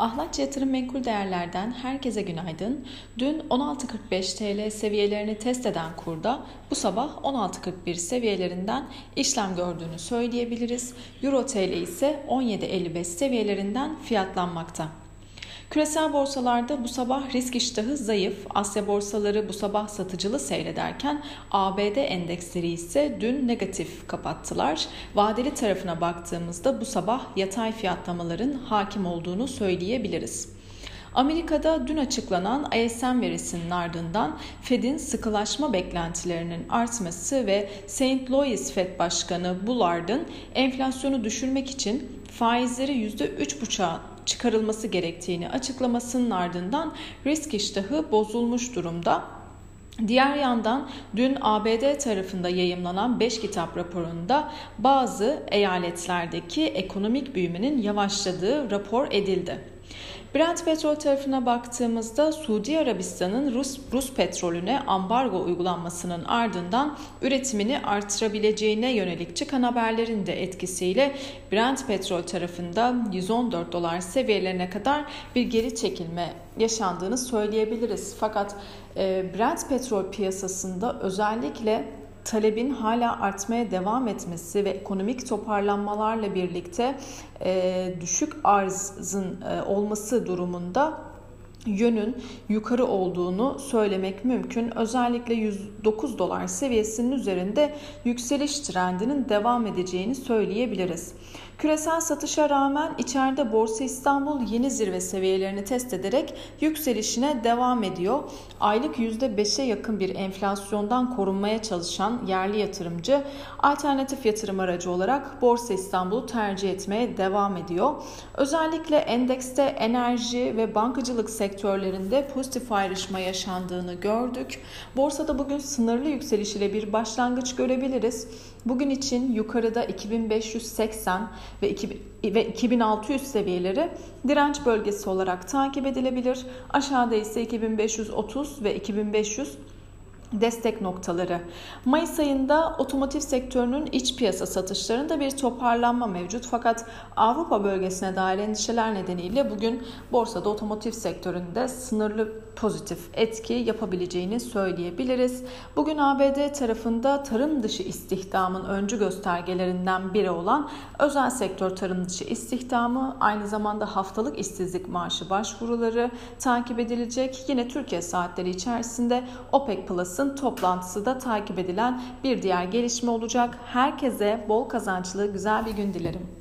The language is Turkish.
Ahlatçı Yatırım Menkul Değerler'den herkese günaydın. Dün 16.45 TL seviyelerini test eden kurda bu sabah 16.41 seviyelerinden işlem gördüğünü söyleyebiliriz. Euro TL ise 17.55 seviyelerinden fiyatlanmakta. Küresel borsalarda bu sabah risk iştahı zayıf. Asya borsaları bu sabah satıcılı seyrederken ABD endeksleri ise dün negatif kapattılar. Vadeli tarafına baktığımızda bu sabah yatay fiyatlamaların hakim olduğunu söyleyebiliriz. Amerika'da dün açıklanan ISM verisinin ardından Fed'in sıkılaşma beklentilerinin artması ve St. Louis Fed Başkanı Bullard'ın enflasyonu düşürmek için faizleri %3,5'a çıkarılması gerektiğini açıklamasının ardından risk iştahı bozulmuş durumda. Diğer yandan dün ABD tarafında yayımlanan 5 kitap raporunda bazı eyaletlerdeki ekonomik büyümenin yavaşladığı rapor edildi. Brent petrol tarafına baktığımızda Suudi Arabistan'ın Rus, Rus petrolüne ambargo uygulanmasının ardından üretimini artırabileceğine yönelik çıkan haberlerin de etkisiyle Brent petrol tarafında 114 dolar seviyelerine kadar bir geri çekilme yaşandığını söyleyebiliriz. Fakat e, Brent petrol piyasasında özellikle talebin hala artmaya devam etmesi ve ekonomik toparlanmalarla birlikte düşük arzın olması durumunda yönün yukarı olduğunu söylemek mümkün. Özellikle 109 dolar seviyesinin üzerinde yükseliş trendinin devam edeceğini söyleyebiliriz. Küresel satışa rağmen içeride Borsa İstanbul yeni zirve seviyelerini test ederek yükselişine devam ediyor. Aylık %5'e yakın bir enflasyondan korunmaya çalışan yerli yatırımcı alternatif yatırım aracı olarak Borsa İstanbul'u tercih etmeye devam ediyor. Özellikle endekste enerji ve bankacılık sektörlerinde pozitif ayrışma yaşandığını gördük. Borsada bugün sınırlı yükseliş ile bir başlangıç görebiliriz. Bugün için yukarıda 2580 ve, 2600 seviyeleri direnç bölgesi olarak takip edilebilir. Aşağıda ise 2530 ve 2500 destek noktaları. Mayıs ayında otomotiv sektörünün iç piyasa satışlarında bir toparlanma mevcut fakat Avrupa bölgesine dair endişeler nedeniyle bugün borsada otomotiv sektöründe sınırlı pozitif etki yapabileceğini söyleyebiliriz. Bugün ABD tarafında tarım dışı istihdamın öncü göstergelerinden biri olan özel sektör tarım dışı istihdamı aynı zamanda haftalık işsizlik maaşı başvuruları takip edilecek. Yine Türkiye saatleri içerisinde OPEC Plus Plus'ın toplantısı da takip edilen bir diğer gelişme olacak. Herkese bol kazançlı güzel bir gün dilerim.